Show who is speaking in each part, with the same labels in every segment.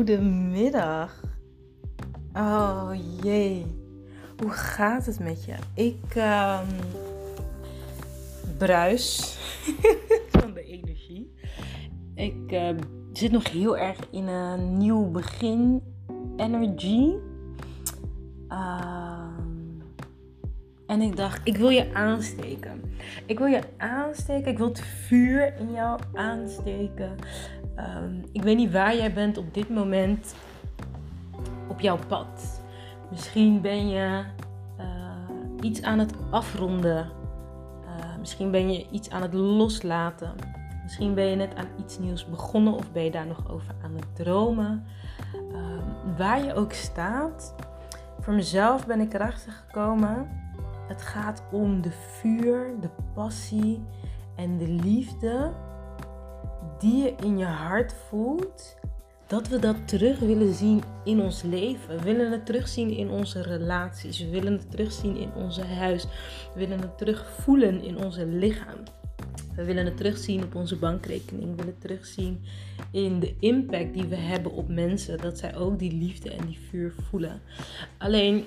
Speaker 1: Goedemiddag. Oh jee. Hoe gaat het met je? Ik um, bruis van de energie. Ik uh, zit nog heel erg in een nieuw begin energy. Uh, en ik dacht, ik wil je aansteken. Ik wil je aansteken. Ik wil het vuur in jou aansteken. Um, ik weet niet waar jij bent op dit moment op jouw pad. Misschien ben je uh, iets aan het afronden. Uh, misschien ben je iets aan het loslaten. Misschien ben je net aan iets nieuws begonnen of ben je daar nog over aan het dromen. Uh, waar je ook staat. Voor mezelf ben ik erachter gekomen. Het gaat om de vuur, de passie en de liefde die je in je hart voelt, dat we dat terug willen zien in ons leven. We willen het terugzien in onze relaties. We willen het terugzien in onze huis. We willen het terugvoelen in onze lichaam. We willen het terugzien op onze bankrekening. We willen het terugzien in de impact die we hebben op mensen. Dat zij ook die liefde en die vuur voelen. Alleen,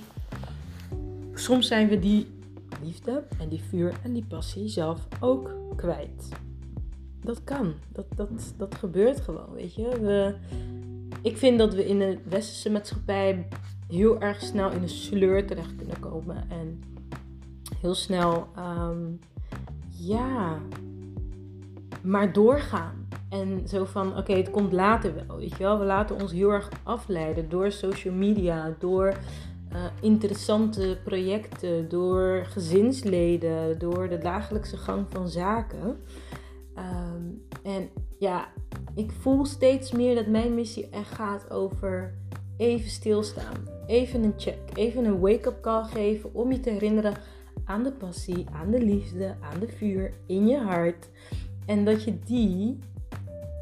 Speaker 1: soms zijn we die liefde en die vuur en die passie zelf ook kwijt dat kan. Dat, dat, dat gebeurt gewoon, weet je. We, ik vind dat we in de westerse maatschappij heel erg snel in een sleur terecht kunnen komen. En heel snel, ehm, ja, maar doorgaan. En zo van, oké, het komt later wel, weet je wel. We laten ons heel erg afleiden door social media, door uh, interessante projecten, door gezinsleden, door de dagelijkse gang van zaken. Um, en ja, ik voel steeds meer dat mijn missie echt gaat over even stilstaan. Even een check, even een wake-up call geven om je te herinneren aan de passie, aan de liefde, aan de vuur in je hart. En dat je die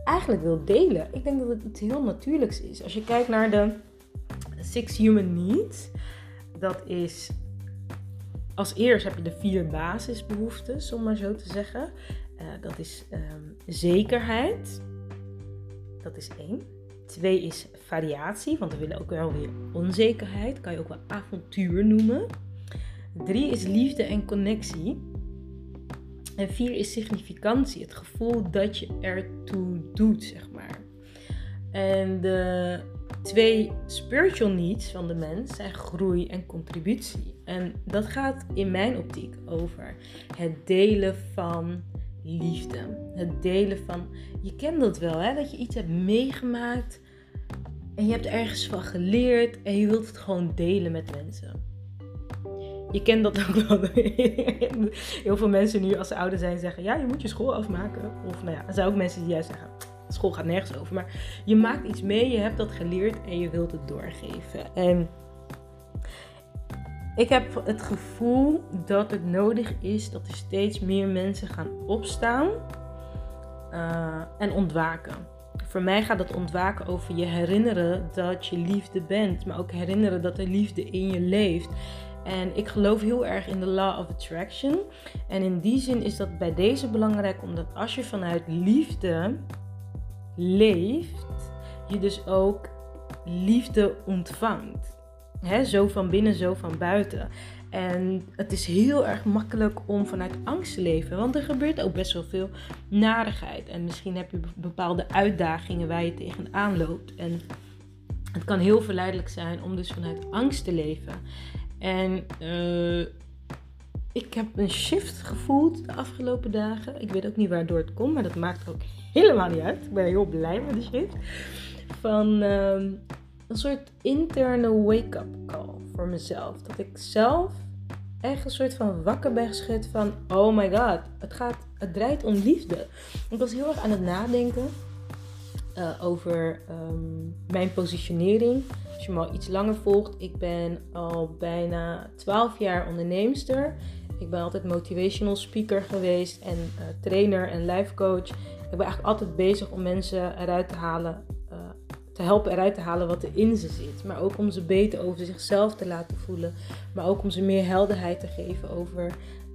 Speaker 1: eigenlijk wil delen. Ik denk dat het iets heel natuurlijks is. Als je kijkt naar de Six Human Needs, dat is als eerst heb je de vier basisbehoeftes, om maar zo te zeggen. Uh, dat is um, zekerheid. Dat is één. Twee is variatie, want we willen ook wel weer onzekerheid. Kan je ook wel avontuur noemen. Drie is liefde en connectie. En vier is significantie, het gevoel dat je ertoe doet, zeg maar. En de twee spiritual needs van de mens zijn groei en contributie. En dat gaat in mijn optiek over het delen van liefde. Het delen van, je kent dat wel, hè? dat je iets hebt meegemaakt en je hebt ergens van geleerd en je wilt het gewoon delen met mensen. Je kent dat ook wel. Heel veel mensen nu als ze ouder zijn zeggen, ja, je moet je school afmaken. Of nou ja, er zijn ook mensen die juist zeggen, school gaat nergens over. Maar je maakt iets mee, je hebt dat geleerd en je wilt het doorgeven. En ik heb het gevoel dat het nodig is dat er steeds meer mensen gaan opstaan uh, en ontwaken. Voor mij gaat het ontwaken over je herinneren dat je liefde bent, maar ook herinneren dat er liefde in je leeft. En ik geloof heel erg in de law of attraction. En in die zin is dat bij deze belangrijk, omdat als je vanuit liefde leeft, je dus ook liefde ontvangt. He, zo van binnen, zo van buiten. En het is heel erg makkelijk om vanuit angst te leven. Want er gebeurt ook best wel veel narigheid. En misschien heb je bepaalde uitdagingen waar je tegenaan loopt. En het kan heel verleidelijk zijn om dus vanuit angst te leven. En uh, ik heb een shift gevoeld de afgelopen dagen. Ik weet ook niet waardoor het komt, maar dat maakt ook helemaal niet uit. Ik ben heel blij met de shift. Van uh, een soort interne wake-up call voor mezelf. Dat ik zelf echt een soort van wakker ben geschud van... Oh my god, het, gaat, het draait om liefde. Ik was heel erg aan het nadenken uh, over um, mijn positionering. Als je me al iets langer volgt, ik ben al bijna 12 jaar onderneemster. Ik ben altijd motivational speaker geweest en uh, trainer en life coach. Ik ben eigenlijk altijd bezig om mensen eruit te halen te helpen eruit te halen wat er in ze zit. Maar ook om ze beter over zichzelf te laten voelen. Maar ook om ze meer helderheid te geven over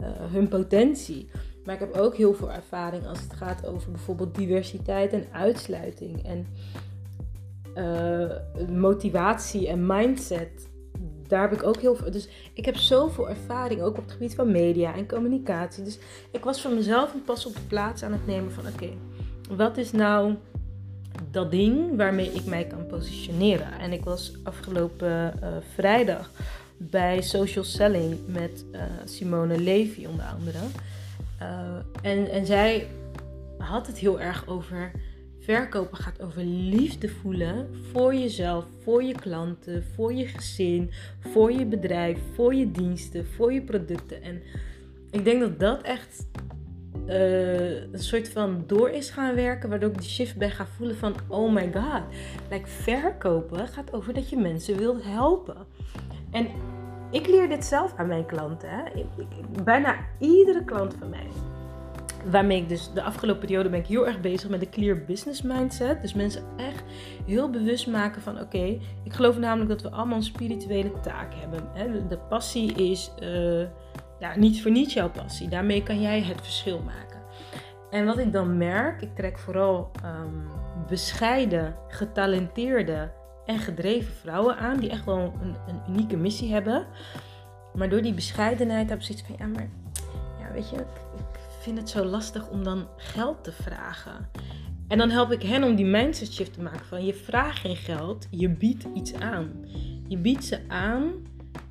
Speaker 1: uh, hun potentie. Maar ik heb ook heel veel ervaring als het gaat over bijvoorbeeld diversiteit en uitsluiting. En eh, motivatie en mindset. Daar heb ik ook heel veel. Dus ik heb zoveel ervaring, ook op het gebied van media en communicatie. Dus ik was voor mezelf een pas op de plaats aan het nemen van: oké, wat is nou dat ding waarmee ik mij kan positioneren? En ik was afgelopen uh, vrijdag bij Social Selling met uh, Simone Levy onder andere. Uh, en, en zij had het heel erg over verkopen gaat over liefde voelen voor jezelf, voor je klanten, voor je gezin, voor je bedrijf, voor je diensten, voor je producten. En ik denk dat dat echt uh, een soort van door is gaan werken, waardoor ik die shift ben gaan voelen van oh my god, like verkopen gaat over dat je mensen wilt helpen. En ik leer dit zelf aan mijn klanten. Hè. bijna iedere klant van mij. Waarmee ik dus de afgelopen periode ben ik heel erg bezig met de clear business mindset. Dus mensen echt heel bewust maken van oké, ik geloof namelijk dat we allemaal een spirituele taak hebben. Hè. De passie is uh, ja, niet voor niets jouw passie. Daarmee kan jij het verschil maken. En wat ik dan merk, ik trek vooral um, bescheiden, getalenteerde en gedreven vrouwen aan die echt wel een, een unieke missie hebben. Maar door die bescheidenheid heb ik zoiets van, ja, maar ja, weet je, vind het zo lastig om dan geld te vragen. En dan help ik hen om die mindset shift te maken van je vraagt geen geld, je biedt iets aan. Je biedt ze aan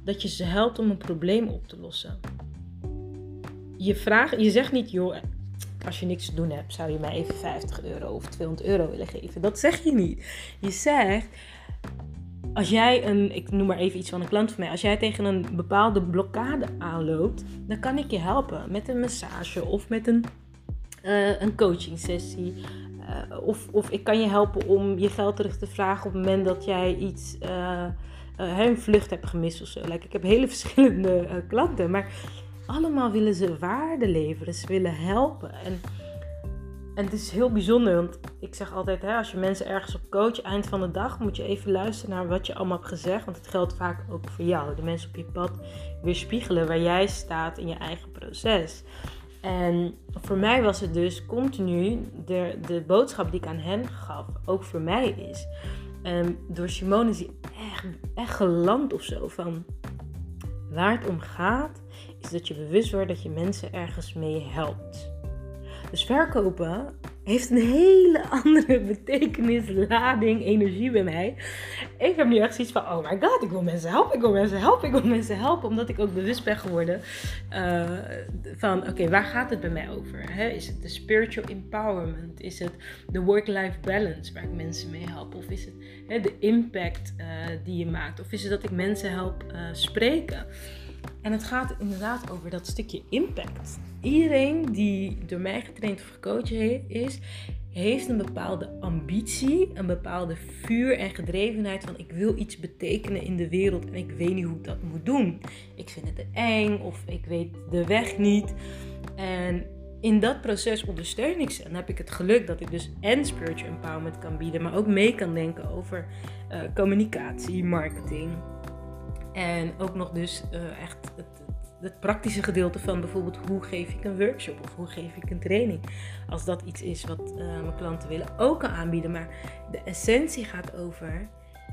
Speaker 1: dat je ze helpt om een probleem op te lossen. Je, vraagt, je zegt niet, joh, als je niks te doen hebt, zou je mij even 50 euro of 200 euro willen geven. Dat zeg je niet. Je zegt, als jij een, ik noem maar even iets van een klant van mij, als jij tegen een bepaalde blokkade aanloopt, dan kan ik je helpen met een massage of met een, uh, een coaching sessie. Uh, of, of ik kan je helpen om je geld terug te vragen op het moment dat jij iets, uh, een vlucht hebt gemist of zo. Like, ik heb hele verschillende klanten, maar allemaal willen ze waarde leveren, ze willen helpen. En en het is heel bijzonder, want ik zeg altijd, hè, als je mensen ergens op coach, eind van de dag moet je even luisteren naar wat je allemaal hebt gezegd. Want het geldt vaak ook voor jou. De mensen op je pad weerspiegelen waar jij staat in je eigen proces. En voor mij was het dus continu de, de boodschap die ik aan hen gaf, ook voor mij is. En door Simone is die echt, echt geland of zo van waar het om gaat, is dat je bewust wordt dat je mensen ergens mee helpt. Dus verkopen heeft een hele andere betekenis, lading, energie bij mij. Ik heb nu echt zoiets van, oh my god, ik wil mensen helpen, ik wil mensen helpen, ik wil mensen helpen. Omdat ik ook bewust ben geworden uh, van, oké, waar gaat het bij mij over? Hè? Is het de spiritual empowerment? Is het de work-life balance waar ik mensen mee help? Of is het hè, de impact uh, die je maakt? Of is het dat ik mensen help uh, spreken? En het gaat inderdaad over dat stukje impact. Iedereen die door mij getraind of gecoacht is, heeft een bepaalde ambitie, een bepaalde vuur en gedrevenheid van ik wil iets betekenen in de wereld en ik weet niet hoe ik dat moet doen. Ik vind het eng of ik weet de weg niet. En in dat proces ondersteun ik ze. En heb ik het geluk dat ik dus en spiritual empowerment kan bieden, maar ook mee kan denken over uh, communicatie, marketing, en ook nog dus uh, echt het, het, praktische gedeelte van bijvoorbeeld hoe geef ik een workshop of hoe geef ik een training. Als dat iets is wat uh, mijn klanten willen, ook aanbieden. Maar de essentie gaat over,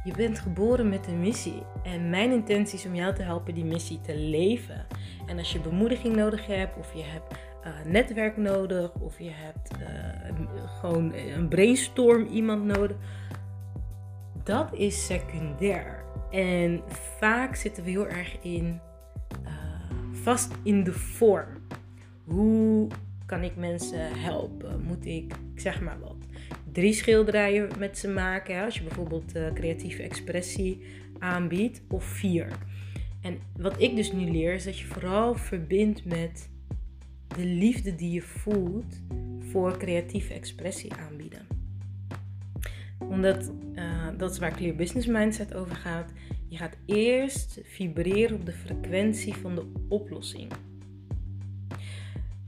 Speaker 1: je bent geboren met een missie. En mijn intentie is om jou te helpen die missie te leven. En als je bemoediging nodig hebt of je hebt uh, netwerk nodig of je hebt gewoon een brainstorm iemand nodig. Dat is secundair. En vaak zitten we heel erg in uh, vast in de vorm. Hoe kan ik mensen helpen? Moet ik, zeg maar wat, drie schilderijen met ze maken? Als je bijvoorbeeld uh, creatieve expressie aanbiedt, of vier. En wat ik dus nu leer is dat je vooral verbindt met de liefde die je voelt voor creatieve expressie aanbieden omdat uh, dat is waar Clear Business Mindset over gaat. Je gaat eerst vibreren op de frequentie van de oplossing.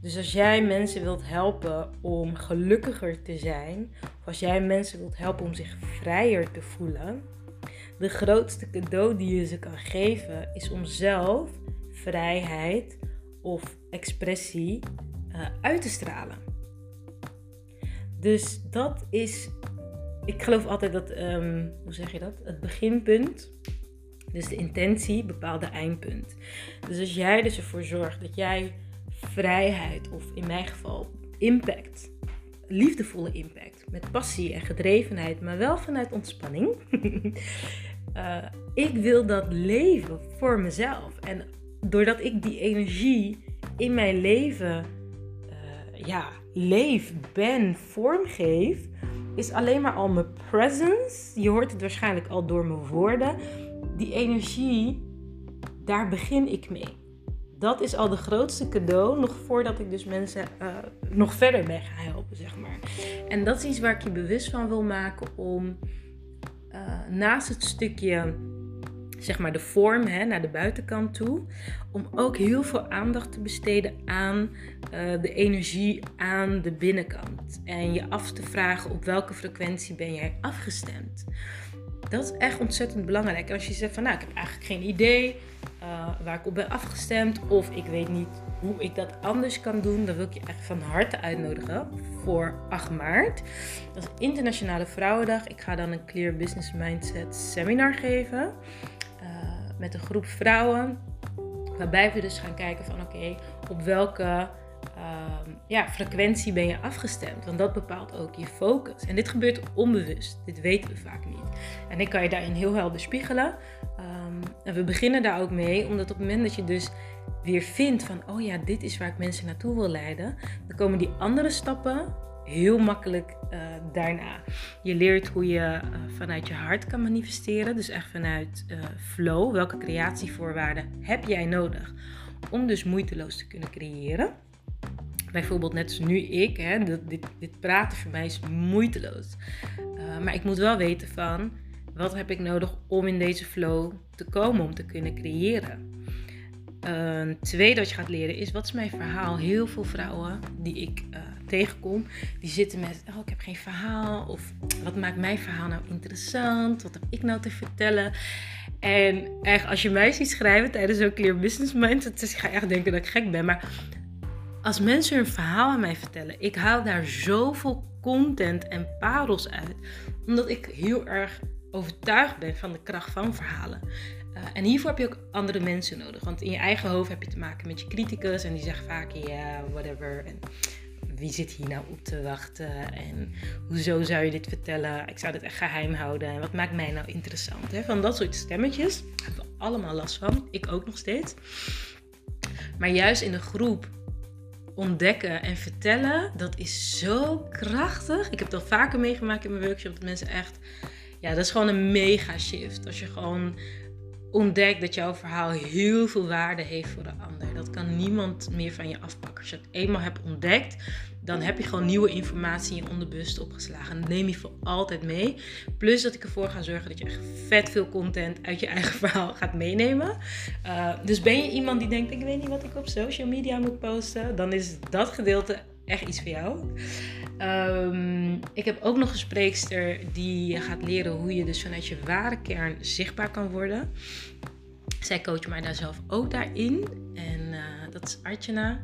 Speaker 1: Dus als jij mensen wilt helpen om gelukkiger te zijn, of als jij mensen wilt helpen om zich vrijer te voelen, de grootste cadeau die je ze kan geven is om zelf vrijheid of expressie uh, uit te stralen. Dus dat is ik geloof altijd dat, ehm, hoe zeg je dat? Het beginpunt, dus de intentie, bepaalt de eindpunt. Dus als jij dus ervoor zorgt dat jij vrijheid, of in mijn geval impact, liefdevolle impact, met passie en gedrevenheid, maar wel vanuit ontspanning. uh, ik wil dat leven voor mezelf. En doordat ik die energie in mijn leven uh, ja, leef, ben, vormgeef, is alleen maar al mijn presence. Je hoort het waarschijnlijk al door mijn woorden. Die energie, daar begin ik mee. Dat is al de grootste cadeau, nog voordat ik dus mensen uh, nog verder ben gaan helpen, zeg maar. En dat is iets waar ik je bewust van wil maken om uh, naast het stukje zeg maar de vorm hè, naar de buitenkant toe. Om ook heel veel aandacht te besteden aan uh, de energie aan de binnenkant. En je af te vragen op welke frequentie ben jij afgestemd. Dat is echt ontzettend belangrijk. Als je zegt van nou, ik heb eigenlijk geen idee uh, waar ik op ben afgestemd. Of ik weet niet hoe ik dat anders kan doen. Dan wil ik je echt van harte uitnodigen voor 8 maart. Dat is Internationale Vrouwendag. Ik ga dan een Clear Business Mindset seminar geven met een groep vrouwen. Waarbij we dus gaan kijken van oké, op welke uh, ja, frequentie ben je afgestemd. Want dat bepaalt ook je focus. En dit gebeurt onbewust. Dit weten we vaak niet. En ik kan je daarin heel helder spiegelen. Um, en we beginnen daar ook mee, omdat op het moment dat je dus weer vindt van, oh ja, dit is waar ik mensen naartoe wil leiden, dan komen die andere stappen heel makkelijk uh, daarna. Je leert hoe je uh, vanuit je hart kan manifesteren. Dus echt vanuit uh, flow. Welke creatievoorwaarden heb jij nodig om dus moeiteloos te kunnen creëren? Bijvoorbeeld net als nu ik. Hè, dit, dit praten voor mij is moeiteloos. maar ik moet wel weten van wat heb ik nodig om in deze flow te komen, om te kunnen creëren. Een tweede wat je gaat leren is wat is mijn verhaal. Heel veel vrouwen die ik tegenkom, die zitten met: Oh, ik heb geen verhaal. Of wat maakt mijn verhaal nou interessant? Wat heb ik nou te vertellen? En echt, als je mij ziet schrijven tijdens zo'n Clear Business Mindset, dus ik ga echt denken dat ik gek ben. Maar als mensen hun verhaal aan mij vertellen, ik haal daar zoveel content en parels uit. Omdat ik heel erg overtuigd ben van de kracht van verhalen. Uh, en hiervoor heb je ook andere mensen nodig. Want in je eigen hoofd heb je te maken met je criticus. En die zegt vaak, ja, whatever. En wie zit hier nou op te wachten? En hoezo zou je dit vertellen? Ik zou dit echt geheim houden. En wat maakt mij nou interessant? Hè? Van dat soort stemmetjes hebben we allemaal last van. Ik ook nog steeds. Maar juist in de groep ontdekken en vertellen, dat is zo krachtig. Ik heb dat vaker meegemaakt in mijn workshop. Dat mensen echt, ja, dat is gewoon een mega shift. Als je gewoon ontdekt dat jouw verhaal heel veel waarde heeft voor de ander. Kan niemand meer van je afpakken. Als je het eenmaal hebt ontdekt, dan heb je gewoon nieuwe informatie in je onderbewust opgeslagen. Neem je voor altijd mee. Plus dat ik ervoor ga zorgen dat je echt vet veel content uit je eigen verhaal gaat meenemen. Uh, dus ben je iemand die denkt, ik weet niet wat ik op social media moet posten, dan is dat gedeelte echt iets voor jou. Um, ik heb ook nog een spreekster die gaat leren hoe je dus vanuit je ware kern zichtbaar kan worden. Zij coacht mij daar zelf ook daarin. En dat is Artjana.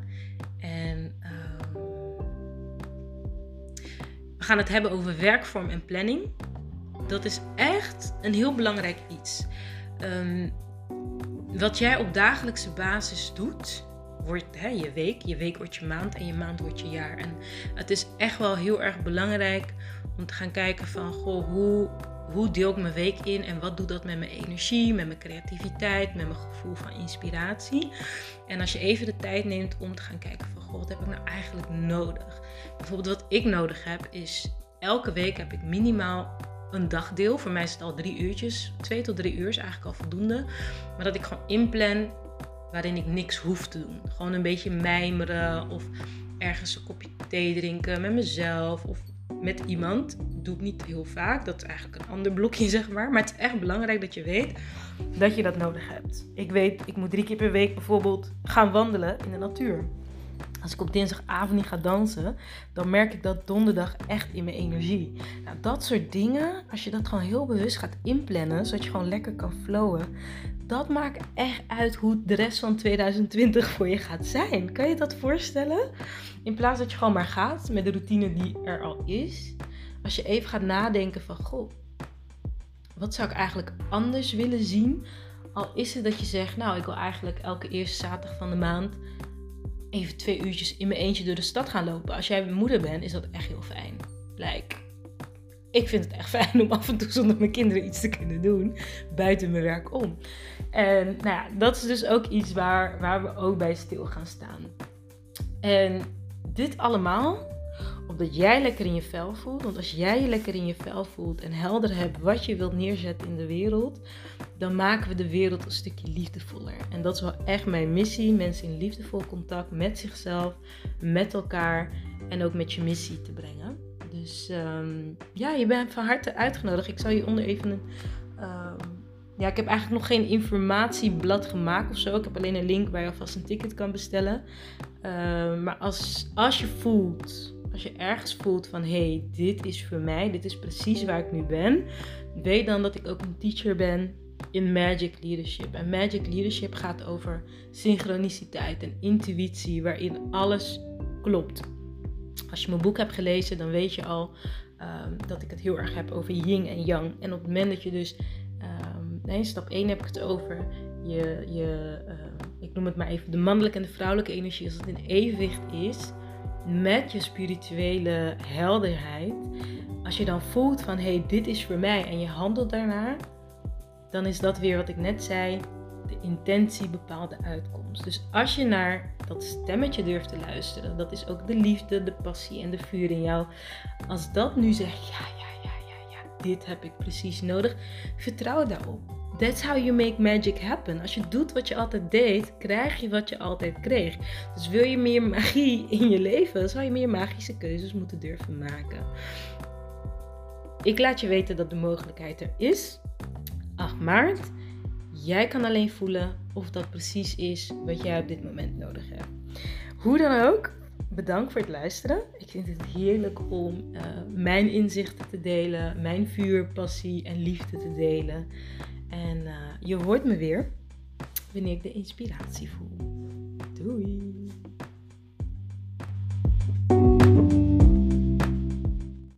Speaker 1: En um, we gaan het hebben over werkvorm en planning. Dat is echt een heel belangrijk iets. Um, wat jij op dagelijkse basis doet, wordt hè, je week. Je week wordt je maand en je maand wordt je jaar. En het is echt wel heel erg belangrijk om te gaan kijken van goh, hoe, hoe deel ik mijn week in en wat doet dat met mijn energie, met mijn creativiteit, met mijn gevoel van inspiratie. En als je even de tijd neemt om te gaan kijken van goh, wat heb ik nou eigenlijk nodig? Bijvoorbeeld wat ik nodig heb is elke week heb ik minimaal een dagdeel. Voor mij is het al drie uurtjes. Twee tot drie uur is eigenlijk al voldoende. Maar dat ik gewoon inplan waarin ik niks hoef te doen. Gewoon een beetje mijmeren of ergens een kopje thee drinken met mezelf of met iemand. Doe ik niet heel vaak. Dat is eigenlijk een ander blokje, zeg maar. Maar het is echt belangrijk dat je weet dat je dat nodig hebt. Ik weet, ik moet drie keer per week bijvoorbeeld gaan wandelen in de natuur. Als ik op dinsdagavond niet ga dansen, dan merk ik dat donderdag echt in mijn energie. Nou, dat soort dingen, als je dat gewoon heel bewust gaat inplannen, zodat je gewoon lekker kan flowen, dat maakt echt uit hoe de rest van 2020 voor je gaat zijn. Kan je dat voorstellen? In plaats dat je gewoon maar gaat met de routine die er al is. als je even gaat nadenken van, goh, wat zou ik eigenlijk anders willen zien? Al is het dat je zegt, nou, ik wil eigenlijk elke eerste zaterdag van de maand even twee uurtjes in mijn eentje door de stad gaan lopen. Als jij moeder bent, is dat echt heel fijn. Like, ik vind het echt fijn om af en toe zonder mijn kinderen iets te kunnen doen. Buiten mijn werk om. En nou ja, dat is dus ook iets waar, waar we ook bij stil gaan staan. En dit allemaal omdat jij lekker in je vel voelt. Want als jij je lekker in je vel voelt en helder hebt wat je wilt neerzetten in de wereld, dan maken we de wereld een stukje liefdevoller. En dat is wel echt mijn missie: mensen in liefdevol contact met zichzelf, met elkaar en ook met je missie te brengen. Dus ehm, ja, je bent van harte uitgenodigd. Ik zal je onder even een. Ehm, ja, ik heb eigenlijk nog geen informatieblad gemaakt of zo. Ik heb alleen een link waar je alvast een ticket kan bestellen. Ehm, maar als, als je voelt, als je ergens voelt van hé, hey, dit is voor mij, dit is precies waar ik nu ben, weet dan dat ik ook een teacher ben in Magic Leadership. En Magic Leadership gaat over synchroniciteit en intuïtie, waarin alles klopt. Als je mijn boek hebt gelezen, dan weet je al ehm, dat ik het heel erg heb over yin en yang. En op het moment dat je dus, um, nee, stap 1 heb ik het over, je, je uh, ik noem het maar even, de mannelijke en de vrouwelijke energie, als het in evenwicht is met je spirituele helderheid. Als je dan voelt van hé, hey, dit is voor mij en je handelt daarnaar, dan is dat weer wat ik net zei, de intentie bepaalt de uitkomst. Dus als je naar dat stemmetje durft te luisteren, dat is ook de liefde, de passie en de vuur in jou. Als dat nu zegt, ja, ja, ja, ja, ja, dit heb ik precies nodig, vertrouw daarop. That's how you make magic happen. Als je doet wat je altijd deed, krijg je wat je altijd kreeg. Dus wil je meer magie in je leven, zou je meer magische keuzes moeten durven maken. Ik laat je weten dat de mogelijkheid er is. 8 maart. Jij kan alleen voelen of dat precies is wat jij op dit moment nodig hebt. Hoe dan ook, bedankt voor het luisteren. Ik vind het heerlijk om uh, mijn inzichten te delen, mijn vuur, passie en liefde te delen. En uh, je hoort me weer wanneer ik de inspiratie voel. Doei!